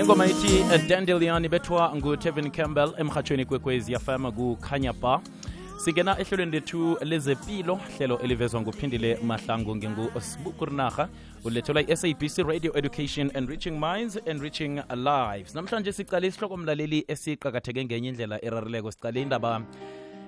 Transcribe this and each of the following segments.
ingoma ithi uh, dandelion ibethwa ngutevin campbell emhatshweni kwekwezi fm kukhanya ba singena ehlelweni lethu lezepilo hlelo elivezwa nguphindile mahlangu ngengu-sbukurnaha ulethelwa i-sabc radio education enriching minds enriching lives. Namhlanje sicale isihloko mlaleli esiqakatheke ngenye indlela erarileko sicale indaba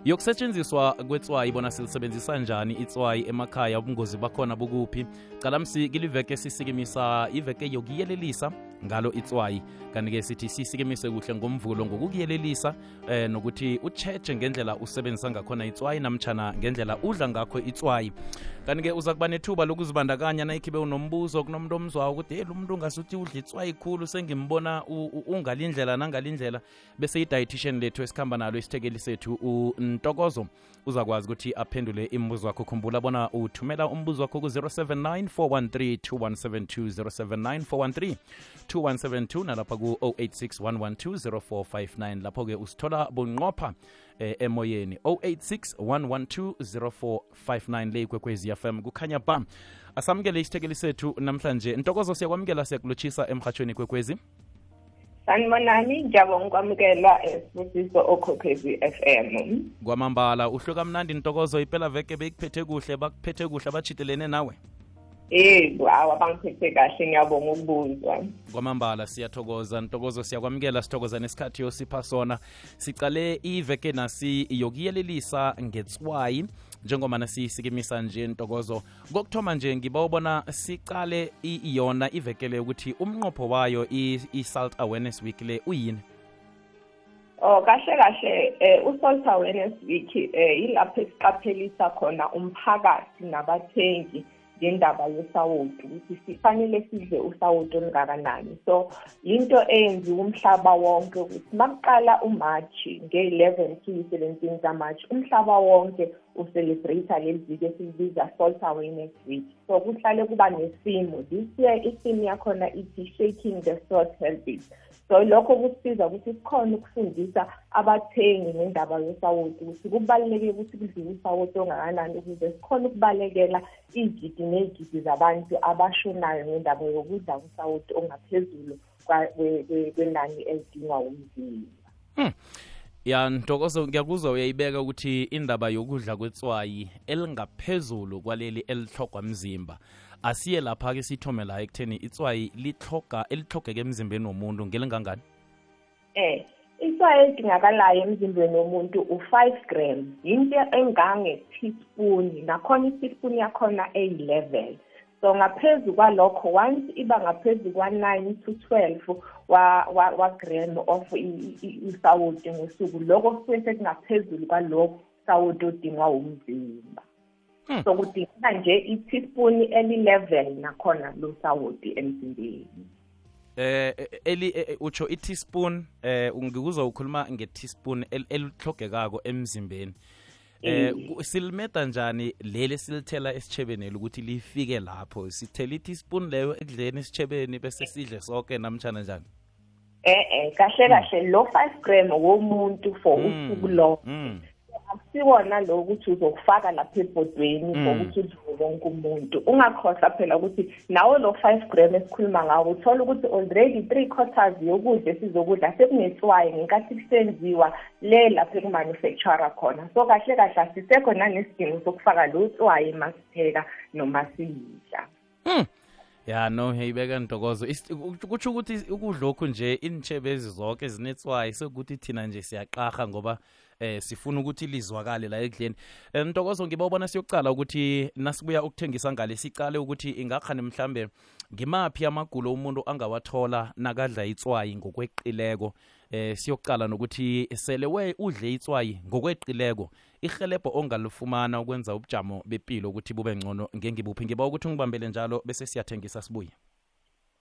yokusetshenziswa kwetswayi bona silisebenzisa njani itswayi emakhaya ubungozi bakhona bukuphi? Calamsi kiliveke sisikimisa iveke yokuyelelisa ngalo itswayi. Kanti-ke sithi sisikimise kuhle ngomvulo ngokukuyelelisa eh, nokuthi ucheche ngendlela usebenzisa ngakhona itswayi namtshana ngendlela udla ngakho itswayi kanti-ke uza kuba nethuba lokuzibandakanya nayikhibe unombuzo kunomuntu omzwawo ukuthi hey lo muntu ungasuthi udla itswayi khulu sengimbona ungalindlela nangalindlela bese i-dietitian lethu esikhamba nalo isithekeli sethu untokozo uzakwazi ukuthi aphendule imibuzo wakho. Khumbula bona uthumela umbuzo wakho ku-079 413 2172 079 413 2172 nalapha ku-086 112 0459 lapho-ke usithola bunqopha eh, emoyeni. 086 112 0459 le ikwekwezi fm kukhanya bam. Asamukele isithekeli sethu namhlanje. Ntokozo siyakwamukela siyakulotshisa emhatshweni kwekwezi sanibonani ngiyabonga ukwamukela esibusiso okhokhezi FM kwamambala uhluka mnandi ntokozo ipela veke beyikuphethe kuhle bakuphethe kuhle abajitelene nawe Eh, hawa abangiphethe kahle ngiyabonga ukubuzwa. kwamambala siyathokoza. Ntokozo siyakwamukela sithokoza nesikhathi yosipha sona. Sicale iveke nasi yokuyelelisa ngetswayi njengoba nasiyisikimisa nje ntokozo. Kokuthoma nje ngibawubona sicale yona ivekele ukuthi umnqopho wayo i-salt awareness week le uyini? Oh kahle kahle eh uSalt Awareness Week eh ilapho esiqaphelisa khona umphakathi nabathengi ngendaba yesawoti ukuthi sifanele sidle usawoti olungakanani. So into eyenziwa umhlaba wonke ukuthi makuqala uMarch nge-11 to 17 kaMarch umhlaba wonke ucelebrate leli viki esilibiza Salt Awareness Week. So kuhlale kuba nesimo. This year isimo yakhona ithi shaking the salt habits so lokho kusiza ukuthi sikhona ukufundisa abathengi ngendaba yesawoti ukuthi kubaluleke ukuthi kudliwe usawoti ongakanani ukuze sikhona ukubalekela iy'gidi ney'gidi zabantu abashonayo ngendaba yokudla usawoti ongaphezulu kwenani elidingwa umzimba hmm. Ya ntokozo ngiyakuzwa uyayibeka ukuthi indaba yokudla kwetswayi elingaphezulu kwaleli elihlogwa mzimba. Asiye lapha-ke sithome la ekutheni itswayi lihloga elihlogeke emzimbeni womuntu ngelingangani? Eh itswayi elidingakalayo emzimbeni womuntu u-five gram yinto engange-teaspoon nakhona i-teaspoon yakhona eyi-level so ngaphezu kwalokho once iba ngaphezu kwa-nine to twelve wa-gram of isawoti ngosuku. Lokho kusuke sekungaphezulu kwalokho sawoti odingwa umzimba. Hmm. so kudingeka nje i-teaspoon eli-level nakhona lo sawoti emzimbeni. Eh eli eh, utsho i-teaspoon eh ngikuzwa ukhuluma nge-teaspoon elihlogekako emzimbeni. Eh silimeda njani leli silithela esitshebeni ukuthi lifike lapho? Sithela i-teaspoon leyo ekudleni esichebeni bese sidle sonke namtshana njani eh eh kahle kahle lo 5 gram womuntu for Mm, usuku lonke mm. akusiwona lo ukuthi uzokufaka lapha ebhodweni Mm. ukuthi udliwe wonke umuntu. Ungakhohlwa phela ukuthi nawo lo 5 gram esikhuluma ngawo uthola ukuthi already three quarters yokudla esizokudla sekunetswayi ngenkathi kusenziwa le lapho ekumanufactura khona. So kahle kahle asisekho nanesidingo sokufaka lo tswayi masipheka noma siyidla. Ya no ngiyayibeka ntokozo. Is- ku- kutsho ukuthi ukudlokhu nje intshebezi zonke zinetswayi sekuthi thina nje siyaqarha ngoba eh sifuna ukuthi lizwakale la ekudleni. Eh, ntokozo ngibawubona siyokucala ukuthi nasibuya ukuthengisa ngale sicale ukuthi ingakhani mhlambe ngimaphi amagulo umuntu angawathola nakadla itswayi ngokweqileko. Eh siyoqala nokuthi sele we udle itswayi ngokweqileko ihelebho ongalifumana ukwenza ubujamo bepilo ukuthi bube ngcono ngengibuphi. Ngiba ukuthi ungibambele njalo bese siyathengisa sibuye.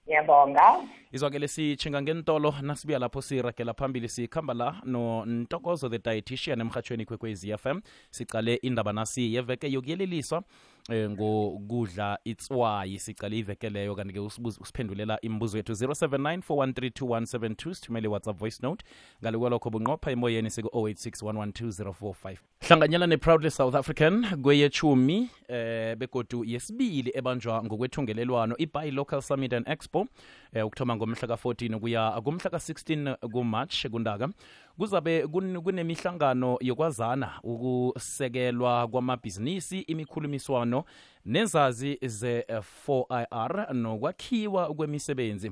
Ngiyabonga. Izwakele sitshinga ngentolo nasibuya lapho siragela phambili sikhamba la nontokozo the dietitian emhatshweni f m. Sicale indaba nasi yeveke yokuyeleliswa ngokudla itswayi sicale ivekeleyo kanti-ke usiphendulela imibuzo yethu 079 4132172 sithumele whatsapp voice note. Ngale kwalokho bunqopha emoyeni siku-086 112 hlanganyela ne-proudly south african kweyechumi eh begodu yesibili ebanjwa ngokwethungelelwano i-buy local summit and expo eh ukuthoma ngomhla ka-14 kuya kumhla ka-16 kumarch kundaka kuzabe kun- kunemihlangano yokwazana ukusekelwa kwamabhizinisi imikhulumiswano nezazi ze-4ir nokwakhiwa kwemisebenzi.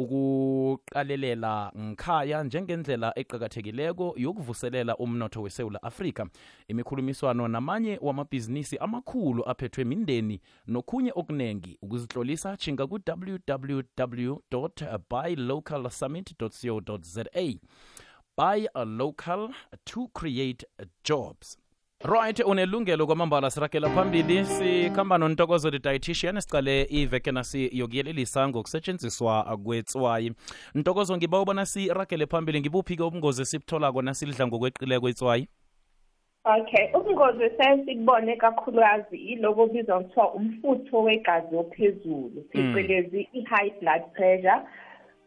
Ukuqalelela ngkhaya njengendlela eqakathekileko yokuvuselela umnotho wesewula afrika. Imikhulumiswano namanye wamabhizinisi amakhulu aphethwe mindeni nokhunye okunengi. Ukuzitlolisa chinga ku-www co za buy a local to create jobs. Right unelungelo kwamambala sirakela phambili sikhamba nontokozo the dietitian sicale iveke nasi yokuyelelisa ngokusetshenziswa kwetswayi ntokozo ngiba ubona sirakele phambili ngibuphi-ke ubungozi esibutholako nasilidla ngokweqileko itswayi Okay, ubungozi sesikubone kakhulukazi iloko obizwa kuthiwa umfutho wegazi ophezulu phecelezi i-high blood pressure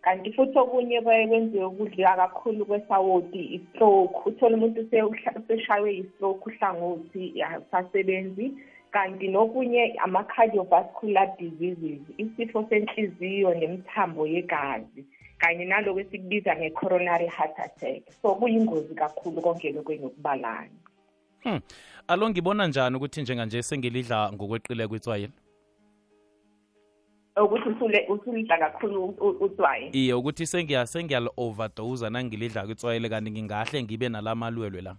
kanti futhi okunye kuye kwenziwe ukudlika kakhulu kwesawoti i-stroke. Uthola umuntu usehla- useshaywe i-stroke uhlangothi asasebenzi. Kanti nokunye ama-cardiovascular diseases isifo senhliziyo nemithambo yegazi kanye naloko esikubiza nge-coronary heart attack. So kuyingozi kakhulu konke lokhu enokubalana hmm. alo ngibona njani ukuthi njenganje sengilidla ngokweqileko itswayi ukuthi usulidla kakhulu utswayi iye ukuthi sengiya sengiyali-overdose nangilidla itswayile kanti ngingahle ngibe nalamalwelwe la.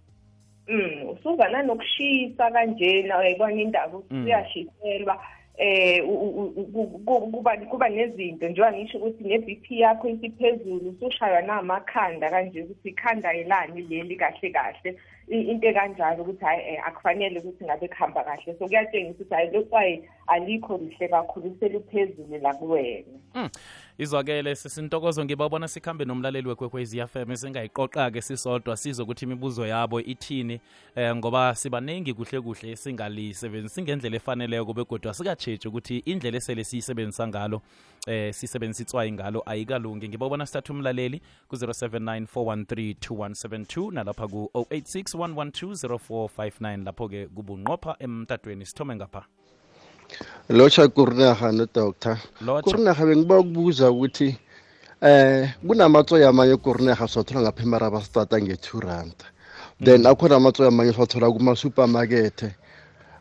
Mm, usuza nanokushisa kanjena uyayibona indaba ukuthi Mm. Eh kuba kuba nezinto njengoba ngisho ukuthi ne-BP yakho isiphezulu usushaywa namakhanda kanje ukuthi ikhanda yelani leli kahle kahle. Into ekanjalo ukuthi hayi eh, akufanele ukuthi ngabe kuhamba kahle. So kuyatshengisa ukuthi hayi lotswayi alikho lihle kakhulu seluphezulu la kuwena. Mm. Izwakele sisintokozo ngibabona sikhambe nomlaleli wekwekwezi FM singayiqoqa-ke sisodwa sizo ukuthi imibuzo yabo ithini eh, ngoba sibaningi kuhle kuhle singalisebenzisi ngendlela efaneleyo begodwa sikatshetshi ukuthi indlela esele siyisebenzisa ngalo eh sisebenzisa itswayi ngalo ayikalungi. Ngibabona sithatha umlaleli ku-079 413 2172 nalapha ku-086 112 0459 lapho-ke kubunqopha emtatweni sithome ngapha lotsha kurinaha nodoctor lotsha kurinaha bengiba ukubuza ukuthi eh kunamatswayi amanye kurinaha siwathola ngapha emaraba stata nge-two rand. Then akhona amatswayi amanye siwathola kuma-supermarket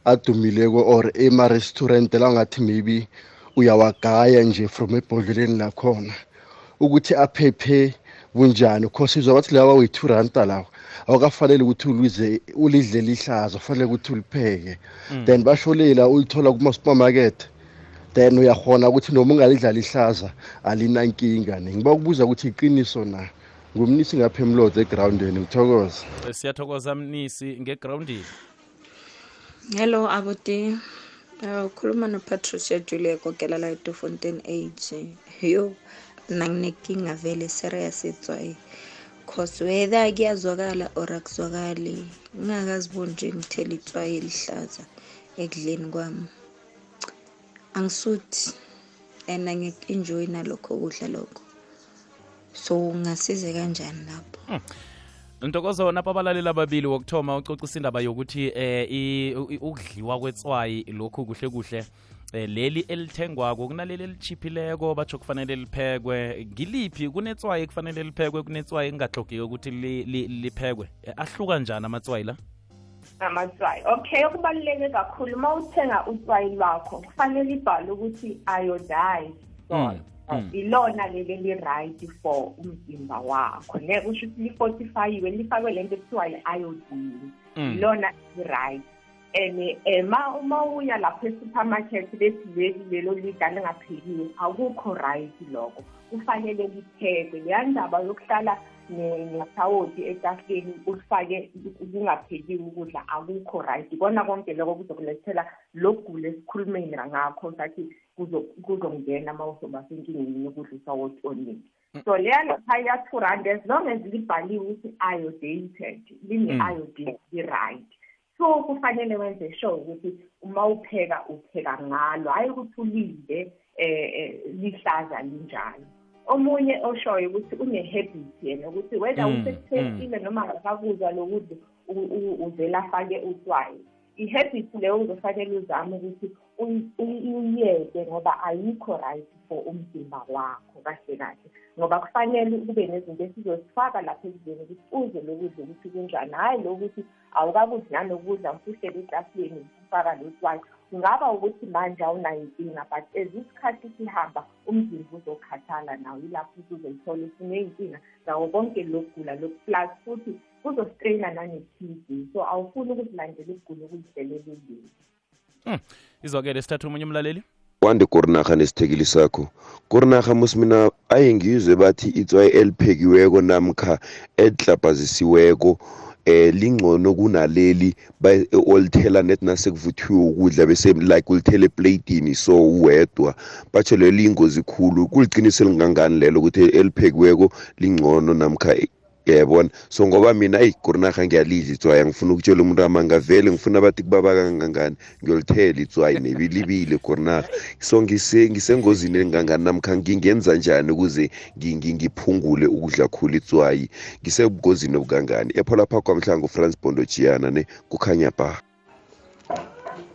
adumileko or ema-restaurant la ngathi maybe uyawagaya nje from ebhodleleni lakhona. Ukuthi aphephe bunjani cause izwa bathi lawa we-two ranta lawa awukafanele ukuthi ulize ulidle lihlaza kufanele ukuthi ulipheke then basho lela ulithola kuma-supermarket then uyakhona ukuthi noma ungalidla lihlaza alinankinga ne ngiba ukubuza ukuthi iqiniso na ngumnisi ngapha emlodzo egrawundini ngithokoza siyathokoza mnisi ngegrawundini Hello Abuti. Uh, ukhuluma noPatricia Julia Kokela la eTofontein Age. Yo, nanginenkinga vele serious itswayi. Cause whether kuyazwakala or akuzwakali, ngingakaziboni nje ngithela itswayi elihlaza ekudleni kwami. Angisuthi and angik-enjoy nalokho kudla lokho. So ngasize kanjani lapho? Ntokozo napha abalaleli ababili wokuthoma ucocisa indaba yokuthi eh ukudliwa kwetswayi lokhu kuhle kuhle eh, leli elithengwako kunaleli elichiphileko batsho kufanele liphekwe. Ngiliphi? Kunetswayi kufanele liphekwe kunetswayi kungahlogeki ukuthi li- li- liphekwe? Eh, ahluka njani amatswayi la? Amatswayi. Okay okubaluleke kakhulu uma uthenga utswayi lwakho kufanele ibhale ukuthi iodized salt mm. Ilona leli li-right for umzimba wakho. Ne kusho ukuthi lifortifayiwe lifakwe lento ekuthiwa i-iodine. Mm. ilona li-right and um ma uma uya lapho e-supermarket bethi leli lelo lidla lingaphekiwe akukho right lokho. Kufanele liphekwe leya ndaba yokuhlala ne- nesawoti etafuleni ulifake kungaphekiwe ukudla akukho right. Ikona konke lokho kuzokulethela lokugula esikhulumeni ngakho sathi kuzo- kuzongena uma uzoba senkingeni yokudla usawoti oningi so leya lapha ya-two rand as long as libhaliwe ukuthi iodiated line-iodine li-right so kufanele wenze sure ukuthi uma upheka upheka ngalo. Hhayi ukuthi ulinde um lihlaza linjalo. Omunye oshoyo ukuthi une-habit yena ukuthi whether Mm, usekuthestile noma akakakuzwa lokudla uvele afake utswayi i-habit leyo uzofanele uzame ukuthi uyi- uyi- uyiyeke ngoba ayikho right for umzimba wakho kahle kahle. Ngoba kufanele kube nezinto esizozifaka lapha ekudleni ukuthi uze lokudla ukuthi kunjani. Hhayi lokuthi awukakudli nanokudla usuhlele etafuleni ufaka lo tswayi kungaba ukuthi manje awunayo inkinga but as isikhathi sihamba umzimba uzokhathala nawo yilapho usuzoyithola usuney'nkinga ngawo konke lokugula loku-plus futhi kuzostrayina nane-T B so awufuni ukuzilandela ukugula okuyihlelele ulimi Hmm. izwakele sithatha omunye umlaleli? Wande korinarha nesithekeli sakho. Korinarha musimina aye ngizwe bathi itswayi eliphekiweko namkha elihlabhazisiweko eh lingcono kunaleli olithela net nasekuvuthiwe ukudla bese like ulithele epleyitini so uwedwa. Batsho lelo liyingozi khulu kuliqiniso elingangani lelo ukuthi eliphekiweko lingcono namkha yabona so ngoba mina eyi korinarha ngiyalidla itswayi. Angifuna ukutshela umuntu amangavele ngifuna bathi kubaba kangangani. Ngiyolithela itswayi nebilibile korinarha so ngise ngisengozini engangani namkha ngingenza njani ukuze ngi- ngi- ngiphungule ukudla khulu itswayi? Ngisebungozini obukangani epholapha kwamhlangu france bondojiyana ne kukhanya ba.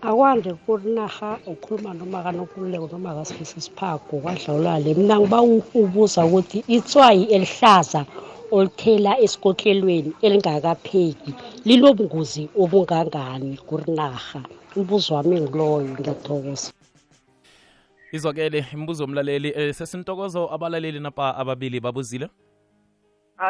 Akwande kurinaha ukhuluma noma kanokululeko noma kasifisa siphago kwadlawulale mina ngiba ubuza ukuthi itswayi elihlaza olithela esikotlelweni elingakapheki linobungozi obungangani kurinaha. Umbuzo wami ngiloyo ngiyathokoza. Izwakele imibuzo omlaleli eh, sesintokozo abalaleli napa ababili babuzile?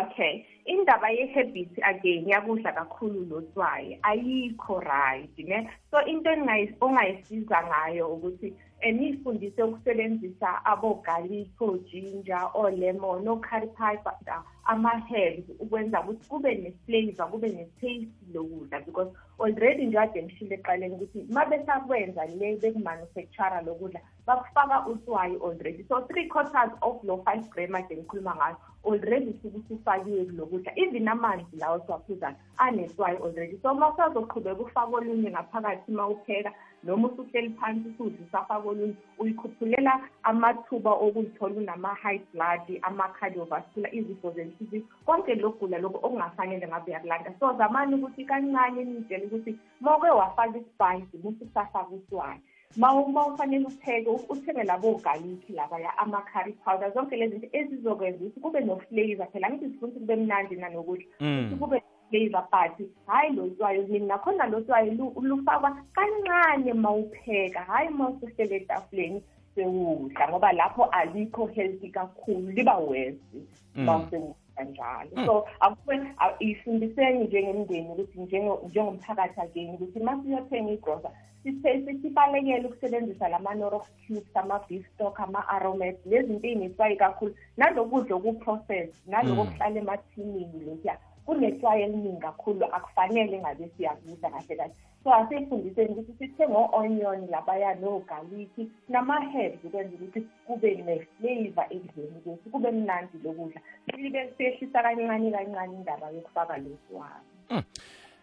Okay indaba ye-habit again yakudla kakhulu lotswayi ayikho right ne? So into engayi- ongayisiza ngayo ukuthi um niyifundise ukusebenzisa abo-garlic o-ginger o-lemon o-curry powder ama-herbs ukwenza ukuthi kube ne-flavor kube ne-taste lokudla. Because already njade ngishilo eqaleni ukuthi uma besakwenza le bekumanufactura lokudla bakufaka utswayi already. So three quarters of lo five gram ade ngikhuluma ngayo already suke usufakiwe kulokudla even amanzi lawo siwaphuzayo anetswayi already. So uma usazoqhubeka ufake olunye ngaphakathi uma upheka noma usuhleli phansi usudla usafake olunye uyikhuphulela amathuba okuyithola unama-high blood ama-cardiovascular izifo zenhliziyo konke lokugula lokhu okungafanele ngabe uyakulanda. So zamani ukuthi kancane niyitshele ukuthi uma uke wafaka isipayisi musi usafaka uswayi ma uma ufanele upheke u- uthenge labo galiki labaya ama-curry powder zonke lezi zinto ezizokwenza ukuthi kube no-flavor phela ngithi sifuna ukuthi kube mnandi nanokudla. Mm. ukuthi kube flavor but hhayi lo tswayi mina nakhona lo tswayi lu- lufakwa kancane ma upheka hhayi ma usuhlele etafuleni sewudla ngoba lapho alikho healthy kakhulu liba wesi ma Mm. usewudla njalo. So akube a- ifundiseni njengemndeni ukuthi njengo- njengomphakathi again ukuthi ma siyothenga igrosa sibalekele ukusebenzisa lama-norox cubes ama-beef stock ama-aromat lezi zinto ey'netswayi kakhulu. Nalokudla okuprocess naloko Mm. kuhlala emathinini lokuya kunetswayi eliningi kakhulu akufanele ngabe siyakuza kahle kahle. So asiyifundiseni ukuthi sithenge o-onion labaya nogalikhi nama-herbs ukwenza ukuthi kube ne-flavor ekudleni kwethu kube mnandi lokudla libe siyehlisa kancane kancane indaba yokufaka loswami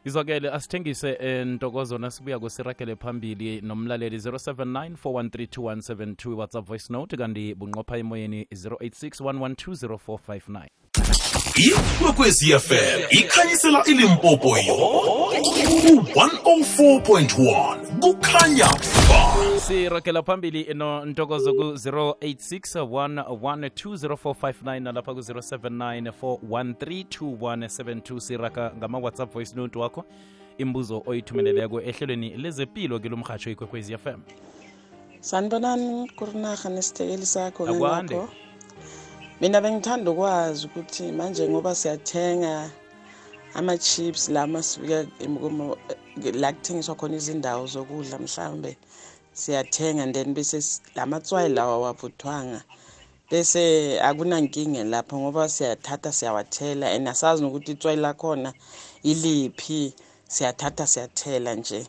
izwakele asithengise entokozo ntokozo nasibuya kusiragele phambili nomlaleli 079 4132172 whatsapp voice note kanti bunqopha emoyeni 086 1120459 ikwekwezi fm ikhanyisela ilimpopo ku-104.1 kukhanya ba siragela phambili nontokozo ku-086 1120459 nalapha ku-079 413 siraga ngama-whatsapp voice note wakho imbuzo oyithumeleleko ehlelweni lezepilo kilomrhatsho ikwekwezi fm sanibonani kurinarha nesithekeli sakho Akwande. Mina bengithanda ukwazi ukuthi manje ngoba siyathenga ama-chips la masifika emkomo- la kuthengiswa khona izindawo zokudla mhlawumbe siyathenga then bese s- la matswayi lawa wavuthwanga bese akunankinga lapho ngoba siyathatha siyawathela and asazi nokuthi itswayi lakhona iliphi siyathatha siyathela nje.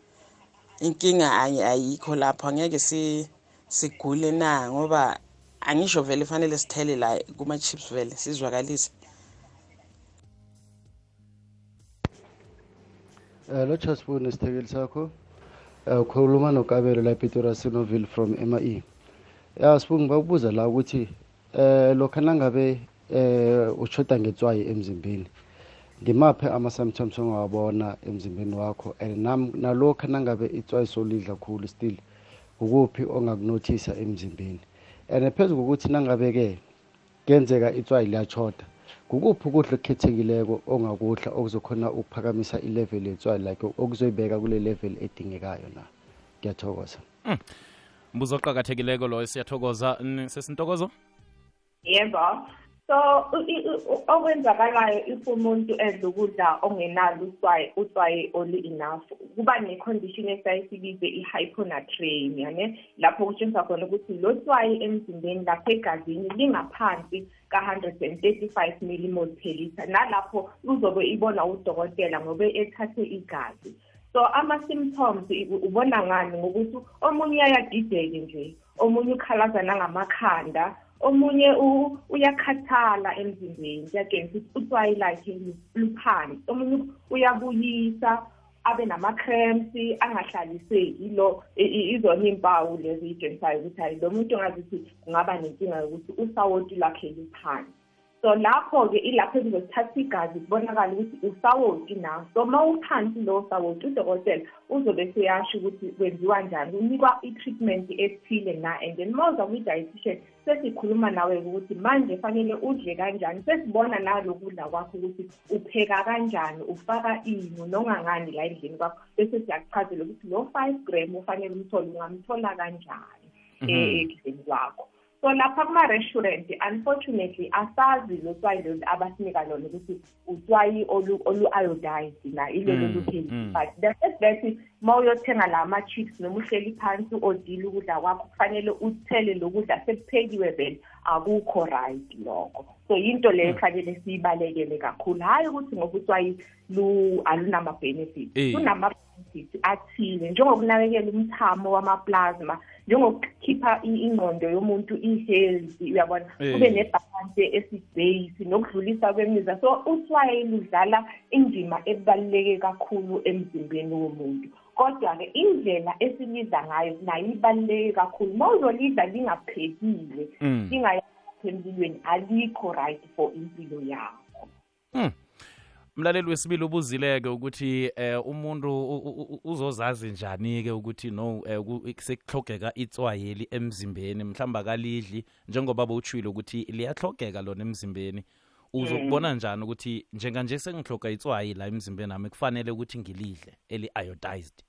Inkinga ayi- ayikho lapho angeke si sigule na ngoba angisho vele fanele sithele la kuma-chips vele sizwakalise Eh lo Chasbone isithekeli sakho. Eh ukhuluma noKabelo la ePitori Sinoville from MAE. Ya sibungu ngibakubuza la ukuthi eh lokho nangabe eh ushoda ngetswayi emzimbeni. Ngimaphe ama symptoms ongawabona emzimbeni wakho and nam nalokho nangabe itswayi solidla kakhulu still ukuphi ongakunothisa emzimbeni. And phezulu kokuthi nangabe ke kuyenzeka itswayi liyachoda kukuphi ukudla okukhethekileko ongakudla okuzokhona ukuphakamisa ilevel yetswayi like okuzoyibeka kule level edingekayo na? Ngiyathokoza. Mbuzo oqakathekileko loyo siyathokoza. Sesintokozo? Yebo. So okwenzakalayo if umuntu edla ukudla ongenalo uswayi utswayi olu-enough kuba ne-condition esayisibize i-hyponatremia ne? Lapho kutshengisa khona ukuthi lo tswayi emzimbeni lapha egazini lingaphansi ka-hundred and thirty-five millimol per litre nalapho uzobe ibona udokotela ngobe ethathe igazi. So ama-symptoms ubona ngani? Ngokuthi omunye uyayadideke nje omunye ukhalaza nangamakhanda omunye u- uyakhathala emzimbeni kuyagenza ukuthi utswayi lakhe lu- luphansi omunye uyabuyisa abe nama-cramps angahlaliseki lo i- i- izona iy'mpawu lezi iy'tshengisayo ukuthi hayi lo muntu ongazithi kungaba nenkinga yokuthi usawoti lwakhe luphansi so lapho-ke ilapho ekuzothatha igazi kubonakala ukuthi usawoti nawo so uma uphansi lowo sawoti udokotela uzobe seyasho ukuthi kwenziwa njani unikwa i-treatment ethile na. And then uma uza kwi-dietitian sesikhuluma nawe-ke ukuthi manje fanele udle kanjani sesibona nalokudla kwakho ukuthi upheka kanjani ufaka ini nongangani la endlini kwakho. Bese siyakuchazela ukuthi lo five gram ufanele umthole ungamthola kanjani Mhm. eh, ekudleni kwakho. So lapha kuma-restaurant unfortunately asazi lo tswayi lolu abasinika lona ukuthi utswayi olu- olu-iodized na Mm, lupheli mm. but the first that uma uyothenga la ma-chips noma uhleli phansi odile ukudla kwakho kufanele uthele lo kudla sekuphekiwe vele. Akukho right lokho. So yinto leyo kufanele siyibalekele kakhulu. Hhayi ukuthi ngoba utswayi lu- alunama-benefits Eh. Kunama-benefits athile. Njengokunakekela umthamo wamaplasma njengokukhipha ingqondo yomuntu i-healthy uyabona? Kube nebhalansi esibhase nokudlulisa kwemizwa. So utswayi ludlala indima ebaluleke kakhulu emzimbeni womuntu. Kodwa-ke indlela esilidla ngayo nayo ibaluleke kakhulu. Uma uzolidla lingaphekile Mm. lingayapha emlilweni alikho right for impilo yakho. Hmm. Mlaleli wesibili ubuzileke ukuthi eh umuntu u- u- u- uzozazi njani ke ukuthi no eh, ku- sekuhlogeka itswayeli emzimbeni mhlamba kalidli njengoba bowutshilo ukuthi liyahlogeka lona emzimbeni. Uzokubona njani ukuthi njenganje sengihloga itswayi la emzimbeni nami kufanele ukuthi ngilidle eli-iodized?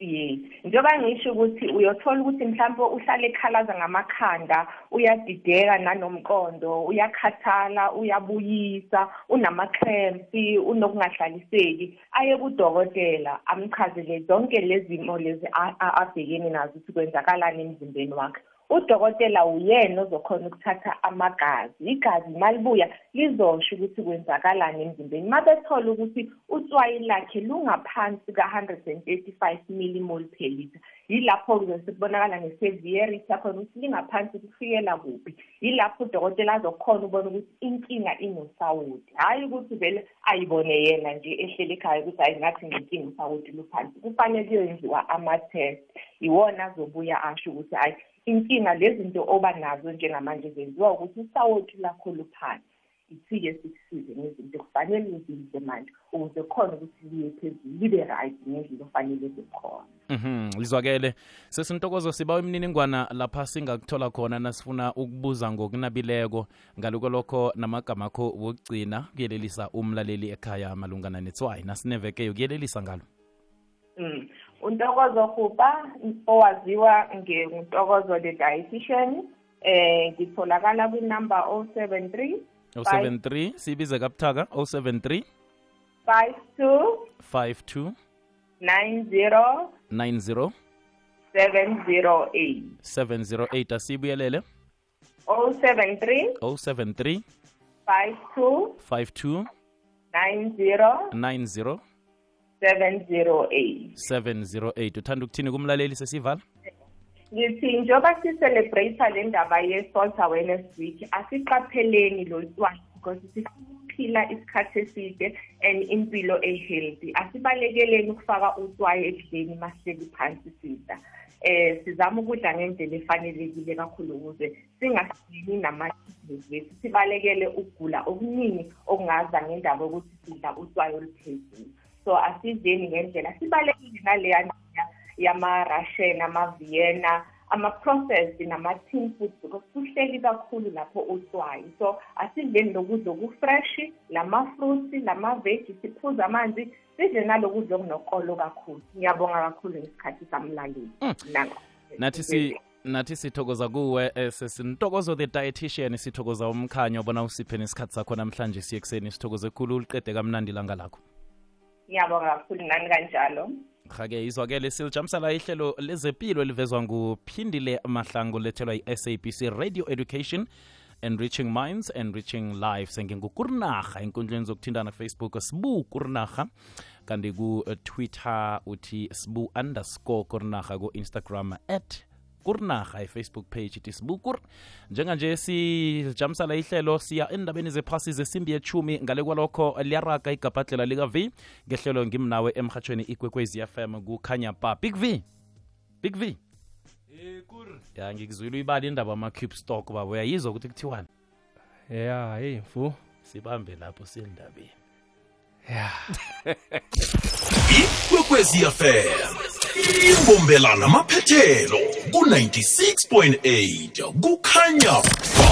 Yes njengoba ngisho ukuthi uyothola ukuthi mhlawumbe uhlale ekhalaza ngamakhanda uyadideka nanomqondo uyakhathala uyabuyisa unama-cramps unokungahlaliseki aye kudokotela amchazele zonke lezi zimo lezi a- a- abhekene nazo ukuthi kwenzakalani emzimbeni wakhe. Udokotela uyena ozokhona ukuthatha amagazi. Igazi malibuya lizosho ukuthi kwenzakalani emzimbeni. Uma bethola ukuthi utswayi lakhe lungaphansi ka-hundred and thirty-five millimol per litre yilapho kuzobe kubonakala nge-severity yakhona ukuthi lingaphansi kufikela kuphi. Yilapho udokotela azokhona ukubona ukuthi inkinga inosawoti. Hhayi ukuthi vele ayibone yena nje ehleli ekhaya ukuthi hayi ngathi nginkinga usawoti luphansi. Kufanele kuyoyenziwa ama-test. Iwona azobuya asho ukuthi hhayi inkinga lezinto oba nazo njengamanje zenziwa ukuthi usawoti lakho luphansi. Ithike sikusize ngezinto kufanele uzidle manje ukuze khona ukuthi liye phezulu libe right ngendlela ofanele zikhona Mhm lizwakele. Sesintokozo sibawa imininingwana lapha singakuthola khona nasifuna ukubuza ngokunabileko. Ngaluko lokho namagama akho wokugcina kuyelelisa umlaleli ekhaya malungana netswayi. Nasineveke yokuyelelisa ngalo. Mm. Untokozo hupa owaziwa ngentokozo the dietitian eh ngitholakala kwinumber 073 073 siyibize kabuthaka 073 52 52 90 90 708 708 asibuyelele. 073 073 52 52 90 90 708 708 uthanda ukuthini kumlaleli sesivala ngithi njengoba sicelebrate le ndaba ye-salt awareness week asiqapheleni lo tswayi because sifuna ukuphila isikhathi eside and impilo e-healthy. Asibalekeleni ukufaka utswayi ekudleni masihleli phansi sidla eh sizama ukudla ngendlela efanelekile kakhulu ukuze singasini nama-kidneys wethu. Sibalekele ukugula okuningi okungaza ngendaba yokuthi sidla utswayi oluphezulu. So asidleni ngendlela. Sibalekile naleya yama-russian ama-vienna ama-processed nama-tin foods because kuhleli kakhulu lapho utswayi so asidleni lokudla okufreshi lama-fruits lama-veji siphuze amanzi sidle nalokudla okunokolo kakhulu. Ngiyabonga kakhulu ngesikhathi samlaleli. Nathi si nathi sithokoza kuwe eh, sesintokozo the dietitian sithokoza umkhanyo bona usiphe nesikhathi sakho namhlanje siye ekuseni sithokoze khulu uliqede kamnandi ilanga lakho. Ngiyabonga kakhulu nani kanjalo? Hake izwakele silijamisela ihlelo lezempilo elivezwa nguphindile mahlangu lethelwa yi-sabc radio education enriching minds enriching lives. Ngingukurnarha enkundleni zokuthintana facebook sibu kurinarha kanti ku-twitter uthi sibu underscore kurinarha ku-instagram at kurnarha ifacebook page ithi sibukur njenganje sijamisala ihlelo siya endabeni zephasi zesimbi yechumi ngale kwalokho liyaraga igabhadlela lika-v ngehlelo ngimnawe emhatshweni ikwekwezi fm kukhanya ba big v. Big v. Ya ngikuzwile uyibala indaba ama-cube stock babo uyayizwa ukuthi kuthiwani? Ya hey mfu sibambe lapho sendabeni. Ya. Ikwekwezi fm imbombelana maphethelo ku-96.8 kukhanya ba